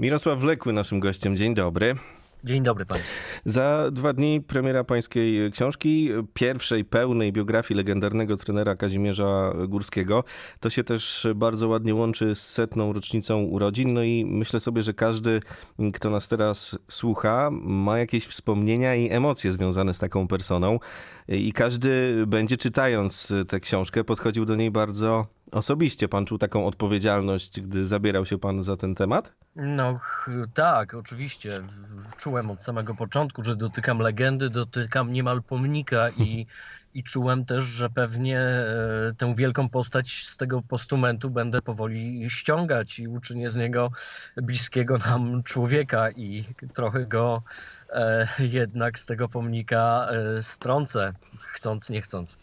Mirosław Wlekły naszym gościem. Dzień dobry. Dzień dobry Państwu. Za dwa dni premiera pańskiej książki, pierwszej pełnej biografii legendarnego trenera Kazimierza Górskiego. To się też bardzo ładnie łączy z setną rocznicą urodzin. No i myślę sobie, że każdy, kto nas teraz słucha, ma jakieś wspomnienia i emocje związane z taką personą. I każdy będzie czytając tę książkę podchodził do niej bardzo osobiście. Pan czuł taką odpowiedzialność, gdy zabierał się pan za ten temat? No tak, oczywiście. Czułem od samego początku, że dotykam legendy, dotykam niemal pomnika i, i czułem też, że pewnie e, tę wielką postać z tego postumentu będę powoli ściągać i uczynię z niego bliskiego nam człowieka i trochę go jednak z tego pomnika e, strącę, chcąc, nie chcąc.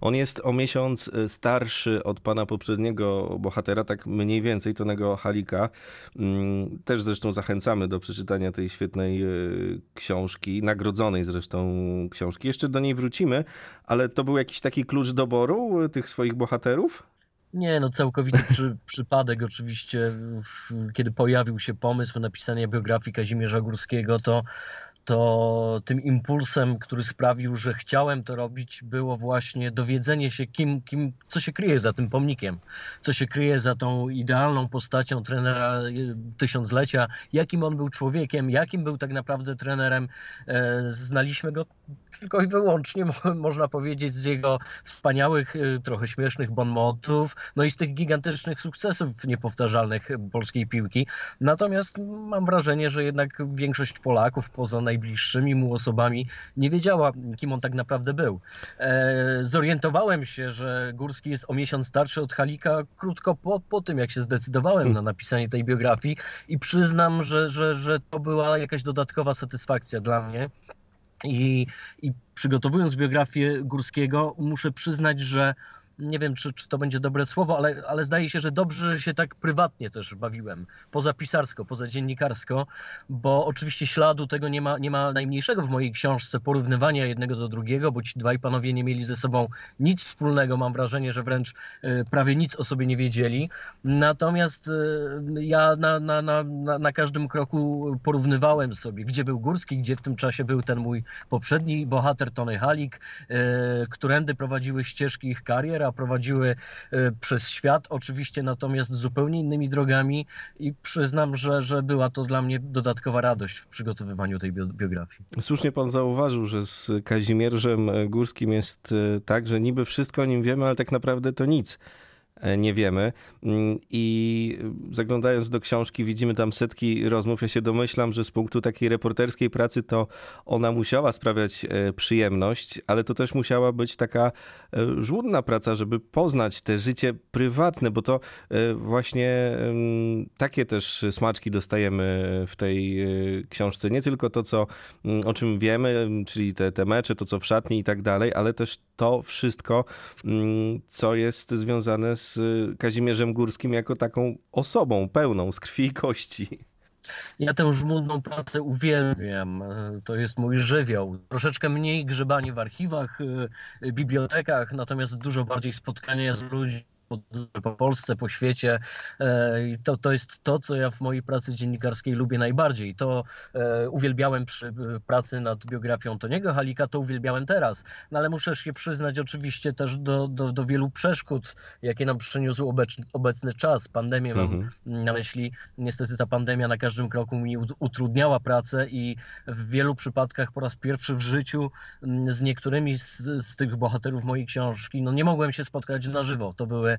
On jest o miesiąc y, starszy od pana poprzedniego bohatera, tak mniej więcej, Tonego Halika. Mm, Też zresztą zachęcamy do przeczytania tej świetnej książki, nagrodzonej zresztą książki. Jeszcze do niej wrócimy, ale to był jakiś taki klucz doboru tych swoich bohaterów? Nie, no całkowity przy, przypadek oczywiście, kiedy pojawił się pomysł napisania biografii Kazimierza Górskiego, to, to tym impulsem, który sprawił, że chciałem to robić, było właśnie dowiedzenie się, kim, kim, co się kryje za tym pomnikiem, co się kryje za tą idealną postacią trenera y, tysiąclecia, jakim on był człowiekiem, jakim był tak naprawdę trenerem. E, Znaliśmy go tylko i wyłącznie, mo- można powiedzieć, z jego wspaniałych, y, trochę śmiesznych bonmotów, no i z tych gigantycznych sukcesów niepowtarzalnych polskiej piłki. Natomiast mam wrażenie, że jednak większość Polaków, poza najbliższymi mu osobami, nie wiedziała, kim on tak naprawdę był. E, zorientowałem się, że Górski jest o miesiąc starszy od Halika krótko po, po tym, jak się zdecydowałem na napisanie tej biografii i przyznam, że, że, że to była jakaś dodatkowa satysfakcja dla mnie. I, I przygotowując biografię Górskiego, muszę przyznać, że nie wiem, czy, czy to będzie dobre słowo, ale, ale zdaje się, że dobrze się tak prywatnie też bawiłem. Poza pisarsko, poza dziennikarsko, bo oczywiście śladu tego nie ma, nie ma najmniejszego w mojej książce porównywania jednego do drugiego, bo ci dwaj panowie nie mieli ze sobą nic wspólnego. Mam wrażenie, że wręcz e, prawie nic o sobie nie wiedzieli. Natomiast e, ja na, na, na, na, każdym kroku porównywałem sobie, gdzie był Górski, gdzie w tym czasie był ten mój poprzedni bohater Tony Halik, e, którędy prowadziły ścieżki ich karier, prowadziły e, przez świat, oczywiście natomiast zupełnie innymi drogami i przyznam, że, że była to dla mnie dodatkowa radość w przygotowywaniu tej bio- biografii. Słusznie pan zauważył, że z Kazimierzem Górskim jest e, tak, że niby wszystko o nim wiemy, ale tak naprawdę to nic nie wiemy. Mm, I zaglądając do książki, widzimy tam setki rozmów. Ja się domyślam, że z punktu takiej reporterskiej pracy to ona musiała sprawiać e, przyjemność, ale to też musiała być taka e, żmudna praca, żeby poznać te życie prywatne, bo to e, właśnie takie też smaczki dostajemy w tej e, książce. Nie tylko to, co, mm, o czym wiemy, czyli te, te mecze, to co w szatni i tak dalej, ale też to wszystko, mm, co jest związane z Kazimierzem Górskim jako taką osobą pełną z krwi i kości. Ja tę żmudną pracę uwielbiam. To jest mój żywioł. Troszeczkę mniej grzebanie w archiwach, e, bibliotekach, natomiast dużo bardziej spotkania z ludźmi po- po Polsce, po świecie. E, I to, to jest to, co ja w mojej pracy dziennikarskiej lubię najbardziej. To e, uwielbiałem przy e, pracy nad biografią Toniego Halika, to uwielbiałem teraz. No ale muszę się przyznać oczywiście też do, do, do wielu przeszkód, jakie nam przyniósł obecny, obecny czas. Pandemię mam Mhm. na myśli. Niestety ta pandemia na każdym kroku mi ut- utrudniała pracę i w wielu przypadkach po raz pierwszy w życiu mm, z niektórymi z, z tych bohaterów mojej książki, no nie mogłem się spotkać na żywo. To były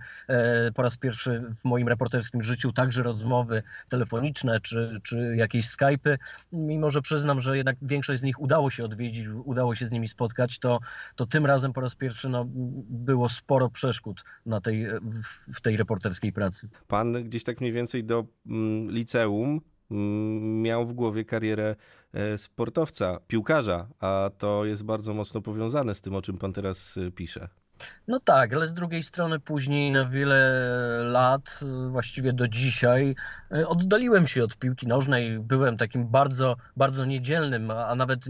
po raz pierwszy w moim reporterskim życiu także rozmowy telefoniczne czy, czy jakieś Skype'y. Mimo, że przyznam, że jednak większość z nich udało się odwiedzić, udało się z nimi spotkać, to, to tym razem po raz pierwszy no, było sporo przeszkód na tej, w, w tej reporterskiej pracy. Pan gdzieś tak mniej więcej do mm, liceum mm, miał w głowie karierę e, sportowca, piłkarza, a to jest bardzo mocno powiązane z tym, o czym pan teraz e, pisze. No tak, ale z drugiej strony później na wiele lat, właściwie do dzisiaj, e, oddaliłem się od piłki nożnej. Byłem takim bardzo, bardzo niedzielnym, a nawet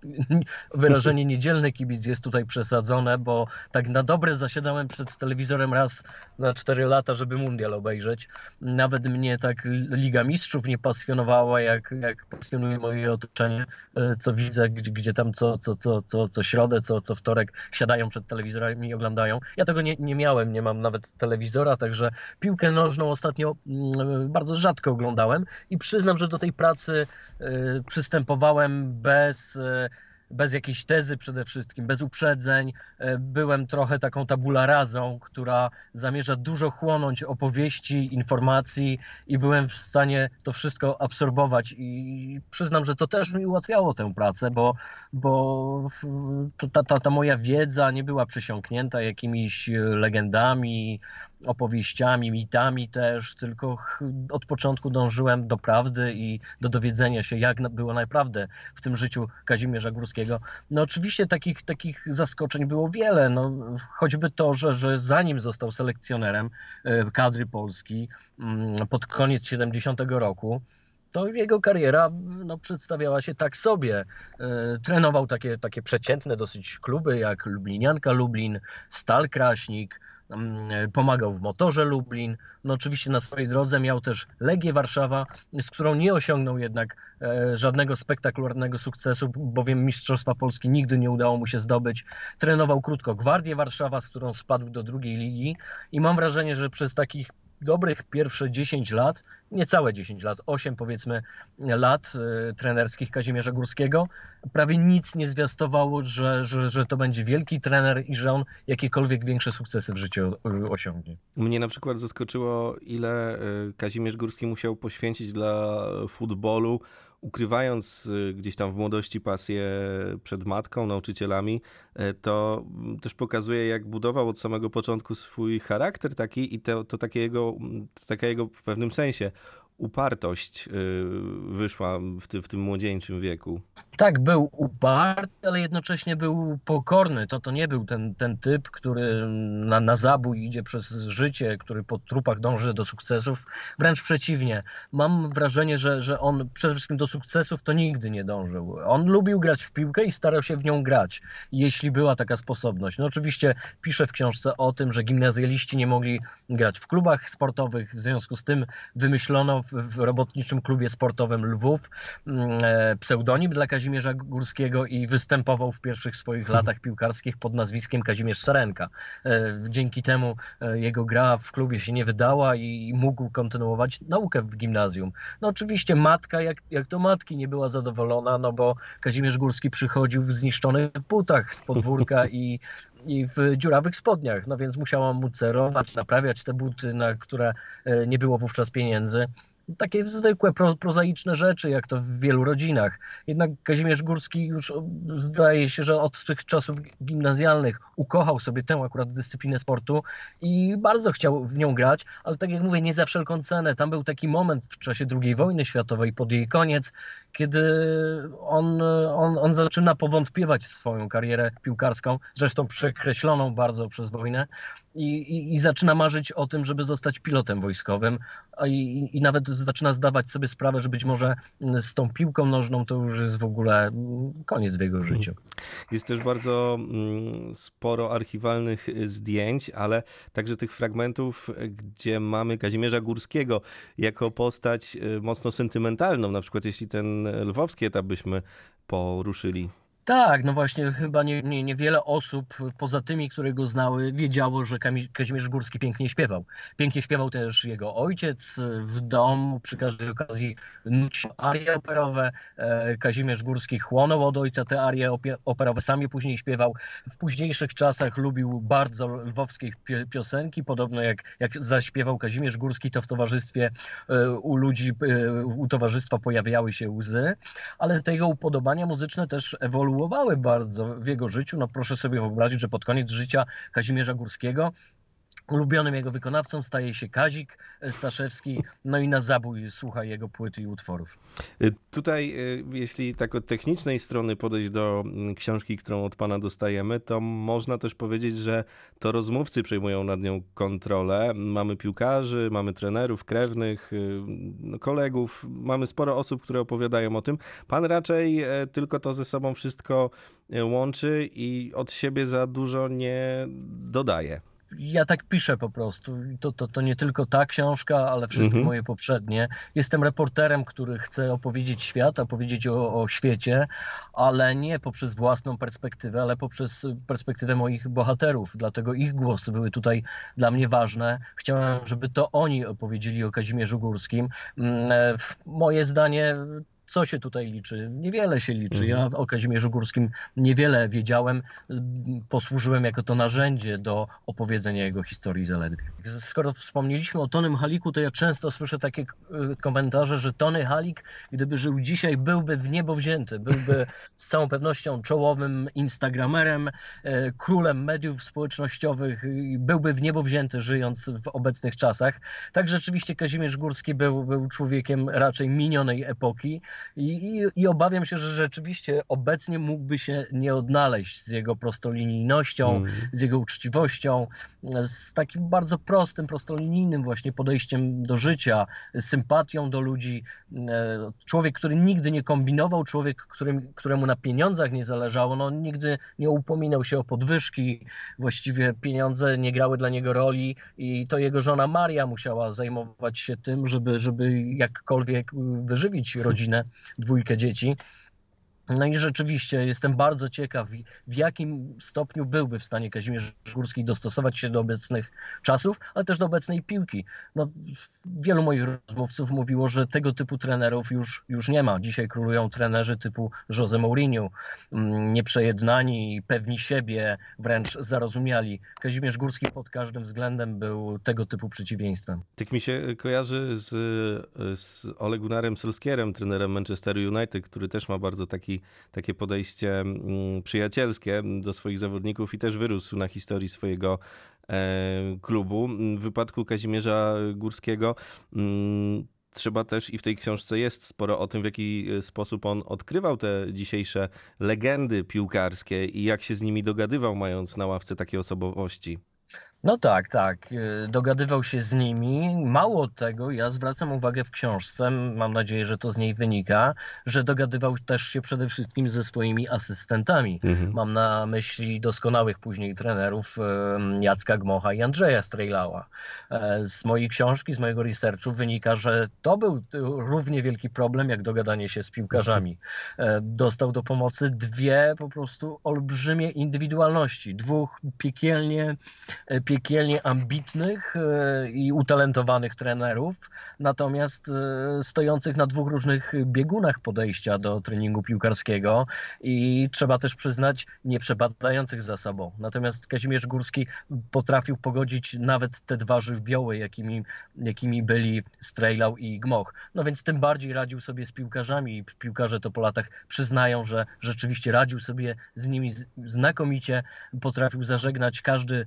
wyrażenie niedzielny kibic jest tutaj przesadzone, bo tak na dobre zasiadałem przed telewizorem raz na 4 lata, żeby mundial obejrzeć. Nawet mnie tak Liga Mistrzów nie pasjonowała, jak, jak pasjonuje moje otoczenie, e, co widzę, gdzie, gdzie tam co, co, co, co, co środę, co, co wtorek siadają przed telewizorami i oglądają. Ja tego nie, nie miałem, nie mam nawet telewizora, także piłkę nożną ostatnio mm, bardzo rzadko oglądałem i przyznam, że do tej pracy y, przystępowałem bez y, bez jakiejś tezy przede wszystkim, bez uprzedzeń. E, byłem trochę taką tabula razą, która zamierza dużo chłonąć opowieści, informacji i byłem w stanie to wszystko absorbować i przyznam, że to też mi ułatwiało tę pracę, bo, bo ta, ta, ta moja wiedza nie była przesiąknięta jakimiś legendami, opowieściami, mitami też, tylko od początku dążyłem do prawdy i do dowiedzenia się, jak było naprawdę w tym życiu Kazimierza Górskiego. No oczywiście takich, takich zaskoczeń było wiele, no, choćby to, że, że zanim został selekcjonerem e, kadry Polski mm, pod koniec 70 roku, to jego kariera no, przedstawiała się tak sobie. E, trenował takie, takie przeciętne dosyć kluby jak Lublinianka Lublin, Stal Kraśnik, pomagał w motorze Lublin. No oczywiście na swojej drodze miał też Legię Warszawa, z którą nie osiągnął jednak e, żadnego spektakularnego sukcesu, bowiem Mistrzostwa Polski nigdy nie udało mu się zdobyć. Trenował krótko Gwardię Warszawa, z którą spadł do drugiej ligi i mam wrażenie, że przez takich dobrych pierwsze 10 lat, niecałe 10 lat, 8 powiedzmy lat y, trenerskich Kazimierza Górskiego, prawie nic nie zwiastowało, że, że, że to będzie wielki trener i że on jakiekolwiek większe sukcesy w życiu osiągnie. Mnie na przykład zaskoczyło, ile y, Kazimierz Górski musiał poświęcić dla futbolu, ukrywając y, gdzieś tam w młodości pasję przed matką, nauczycielami, y, to też pokazuje, jak budował od samego początku swój charakter taki i to, to takie jego, to taka jego w pewnym sensie upartość y, wyszła w, ty, w tym młodzieńczym wieku. Tak, był uparty, ale jednocześnie był pokorny. To, to nie był ten, ten typ, który na, na zabój idzie przez życie, który po trupach dąży do sukcesów. Wręcz przeciwnie. Mam wrażenie, że, że on przede wszystkim do sukcesów to nigdy nie dążył. On lubił grać w piłkę i starał się w nią grać, jeśli była taka sposobność. No oczywiście pisze w książce o tym, że gimnazjaliści nie mogli grać w klubach sportowych, w związku z tym wymyślono w robotniczym klubie sportowym Lwów mm, e, pseudonim dla Kazimierza Górskiego i występował w pierwszych swoich latach piłkarskich pod nazwiskiem Kazimierz Sarenka. E, dzięki temu e, jego gra w klubie się nie wydała i mógł kontynuować naukę w gimnazjum. No oczywiście matka, jak, jak to matki, nie była zadowolona, no bo Kazimierz Górski przychodził w zniszczonych butach z podwórka i i w dziurawych spodniach, no więc musiałam mu cerować, naprawiać te buty, na które nie było wówczas pieniędzy takie zwykłe, pro, prozaiczne rzeczy, jak to w wielu rodzinach. Jednak Kazimierz Górski już zdaje się, że od tych czasów gimnazjalnych ukochał sobie tę akurat dyscyplinę sportu i bardzo chciał w nią grać, ale tak jak mówię, nie za wszelką cenę. Tam był taki moment w czasie II wojny światowej, pod jej koniec, kiedy on, on, on zaczyna powątpiewać swoją karierę piłkarską, zresztą przekreśloną bardzo przez wojnę, i, i, i zaczyna marzyć o tym, żeby zostać pilotem wojskowym, i, i nawet zaczyna zdawać sobie sprawę, że być może z tą piłką nożną to już jest w ogóle koniec w jego życiu. Jest też bardzo mm, sporo archiwalnych zdjęć, ale także tych fragmentów, gdzie mamy Kazimierza Górskiego jako postać y, mocno sentymentalną, na przykład jeśli ten lwowski etap byśmy poruszyli. Tak, no właśnie, chyba nie, nie, niewiele osób poza tymi, które go znały, wiedziało, że Kazimierz Górski pięknie śpiewał. Pięknie śpiewał też jego ojciec w domu, przy każdej okazji nucił arie operowe. E, Kazimierz Górski chłonął od ojca te arie operowe, sam je później śpiewał. W późniejszych czasach lubił bardzo lwowskie piosenki, podobno jak, jak zaśpiewał Kazimierz Górski, to w towarzystwie e, u ludzi, e, u towarzystwa pojawiały się łzy, ale te jego upodobania muzyczne też ewoluowały ewoluowały bardzo w jego życiu. No proszę sobie wyobrazić, że pod koniec życia Kazimierza Górskiego Ulubionym jego wykonawcą staje się Kazik Staszewski, no i na zabój słucha jego płyty i utworów. Y, tutaj, y, jeśli tak od technicznej strony podejść do mm, książki, którą od pana dostajemy, to można też powiedzieć, że to rozmówcy przejmują nad nią kontrolę. Mamy piłkarzy, mamy trenerów, krewnych, y, no, kolegów, mamy sporo osób, które opowiadają o tym. Pan raczej tylko to ze sobą wszystko łączy i od siebie za dużo nie dodaje ja tak piszę po prostu. To, to, to nie tylko ta książka, ale wszystkie mhm. moje poprzednie. Jestem reporterem, który chce opowiedzieć świat, opowiedzieć o, o świecie, ale nie poprzez własną perspektywę, ale poprzez perspektywę moich bohaterów. Dlatego ich głosy były tutaj dla mnie ważne. Chciałem, żeby to oni opowiedzieli o Kazimierzu Górskim. Mm, e, moje zdanie co się tutaj liczy? Niewiele się liczy. Ja mhm. o Kazimierzu Górskim niewiele wiedziałem. Posłużyłem jako to narzędzie do opowiedzenia jego historii zaledwie. Skoro wspomnieliśmy o Tonym Haliku, to ja często słyszę takie e, komentarze, że Tony Halik, gdyby żył dzisiaj, byłby w niebo wzięty. Byłby z całą pewnością czołowym instagramerem, e, królem mediów społecznościowych, byłby w niebo wzięty, żyjąc w obecnych czasach. Tak rzeczywiście Kazimierz Górski był, był człowiekiem raczej minionej epoki. I, i, I, obawiam się, że rzeczywiście obecnie mógłby się nie odnaleźć z jego prostolinijnością, mm. z jego uczciwością, z takim bardzo prostym, prostolinijnym właśnie podejściem do życia, sympatią do ludzi. E, człowiek, który nigdy nie kombinował, człowiek, którym, któremu na pieniądzach nie zależało, no nigdy nie upominał się o podwyżki, właściwie pieniądze nie grały dla niego roli i to jego żona Maria musiała zajmować się tym, żeby, żeby jakkolwiek wyżywić rodzinę dwójkę dzieci. No i rzeczywiście jestem bardzo ciekaw, w jakim stopniu byłby w stanie Kazimierz Górski dostosować się do obecnych czasów, ale też do obecnej piłki. No, wielu moich rozmówców mówiło, że tego typu trenerów już, już nie ma. Dzisiaj królują trenerzy typu Jose Mourinho, mm, nieprzejednani, pewni siebie, wręcz zarozumiali. Kazimierz Górski pod każdym względem był tego typu przeciwieństwem. Tak mi się kojarzy z, z Ole Gunnarem Solskierem, trenerem Manchesteru United, który też ma bardzo taki takie podejście mm, przyjacielskie do swoich zawodników i też wyrósł na historii swojego e, klubu. W wypadku Kazimierza Górskiego mm, trzeba też i w tej książce jest sporo o tym, w jaki sposób on odkrywał te dzisiejsze legendy piłkarskie i jak się z nimi dogadywał, mając na ławce takie osobowości. No tak, tak. Y, dogadywał się z nimi. Mało tego, ja zwracam uwagę w książce, mam nadzieję, że to z niej wynika, że dogadywał też się przede wszystkim ze swoimi asystentami. Mhm. Mam na myśli doskonałych później trenerów Jacka Gmocha i Andrzeja Strejlała. E, z mojej książki, z mojego researchu wynika, że to był równie wielki problem, jak dogadanie się z piłkarzami. E, dostał do pomocy dwie po prostu olbrzymie indywidualności, dwóch piekielnie, piekielnie piekielnie ambitnych e, i utalentowanych trenerów, natomiast e, stojących na dwóch różnych biegunach podejścia do treningu piłkarskiego i trzeba też przyznać, nie przepadających za sobą. Natomiast Kazimierz Górski potrafił pogodzić nawet te dwa żywioły, jakimi, jakimi byli Strejlał i Gmoch. No więc tym bardziej radził sobie z piłkarzami i piłkarze to po latach przyznają, że rzeczywiście radził sobie z nimi znakomicie, potrafił zażegnać każdy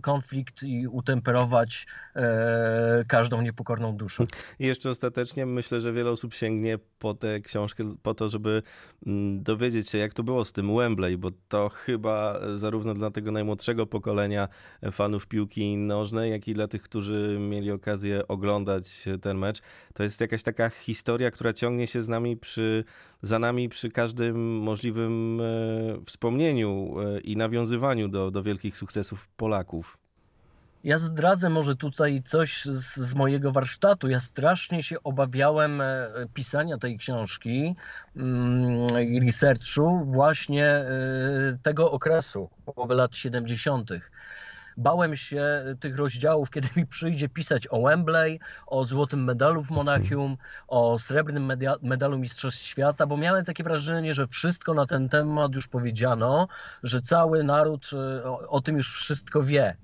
konflikt i utemperować e, każdą niepokorną duszę. I jeszcze ostatecznie myślę, że wiele osób sięgnie po tę książkę po to, żeby mm, dowiedzieć się, jak to było z tym Wembley, bo to chyba zarówno dla tego najmłodszego pokolenia fanów piłki nożnej, jak i dla tych, którzy mieli okazję oglądać ten mecz, to jest jakaś taka historia, która ciągnie się z nami przy, za nami przy każdym możliwym e, wspomnieniu e, i nawiązywaniu do, do wielkich sukcesów Polaków. Ja zdradzę może tutaj coś z, z, mojego warsztatu. Ja strasznie się obawiałem e, pisania tej książki mm, i researchu właśnie tego okresu, połowy lat 70. Bałem się tych rozdziałów, kiedy mi przyjdzie pisać o Wembley, o złotym medalu w Monachium, o srebrnym medalu Mistrzostw Świata, bo miałem takie wrażenie, że wszystko na ten temat już powiedziano, że cały naród e, o, tym już wszystko wie.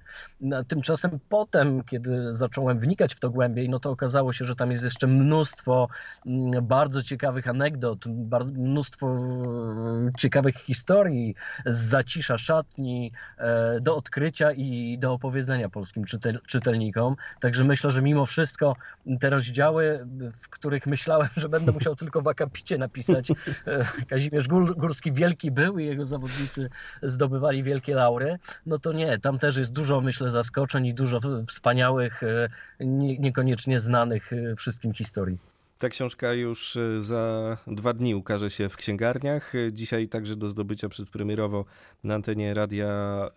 Tymczasem potem, kiedy zacząłem wnikać w to głębiej, no to okazało się, że tam jest jeszcze mnóstwo mm, bardzo ciekawych anegdot, mnóstwo ciekawych historii z zacisza szatni e, do odkrycia i i do opowiedzenia polskim czytel, czytelnikom. Także myślę, że mimo wszystko te rozdziały, w których myślałem, że będę musiał tylko w akapicie napisać, e, Kazimierz Gór, Górski wielki był i jego zawodnicy zdobywali wielkie laury, no to nie, tam też jest dużo, myślę, zaskoczeń i dużo wspaniałych, e, nie, niekoniecznie znanych e, wszystkim historii. Ta książka już e, za dwa dni ukaże się w księgarniach. E, Dzisiaj także do zdobycia przedpremierowo na antenie Radia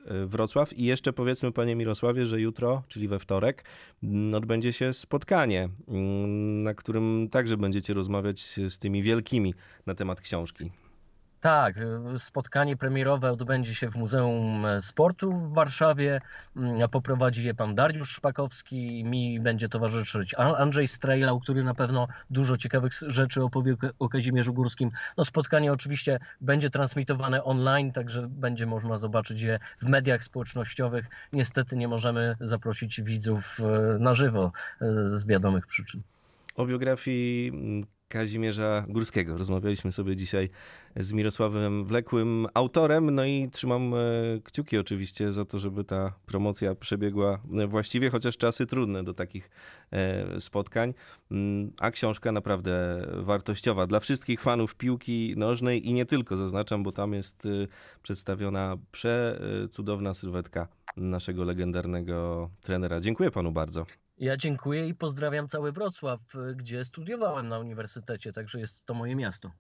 e, Wrocław. I jeszcze powiedzmy, panie Mirosławie, że jutro, czyli we wtorek, m, odbędzie się spotkanie, m, na którym także będziecie rozmawiać z tymi wielkimi na temat książki. Tak, y, spotkanie premierowe odbędzie się w Muzeum Sportu w Warszawie. Mm, Poprowadzi je pan Dariusz Szpakowski, mi będzie towarzyszyć An- Andrzej Strejlał, który na pewno dużo ciekawych rzeczy opowie o Kazimierzu Górskim. No spotkanie oczywiście będzie transmitowane online, także będzie można zobaczyć je w mediach społecznościowych. Niestety nie możemy zaprosić widzów e, na żywo e, z wiadomych przyczyn. O biografii mm, Kazimierza Górskiego rozmawialiśmy sobie dzisiaj z Mirosławem Wlekłym, autorem. No i trzymam e, kciuki oczywiście za to, żeby ta promocja przebiegła e, właściwie, chociaż czasy trudne do takich e, spotkań. Mm, A książka naprawdę wartościowa dla wszystkich fanów piłki nożnej i nie tylko, zaznaczam, bo tam jest przedstawiona przecudowna sylwetka naszego legendarnego trenera. Dziękuję panu bardzo. Ja dziękuję i pozdrawiam cały Wrocław, y, gdzie studiowałem na uniwersytecie, także jest to moje miasto.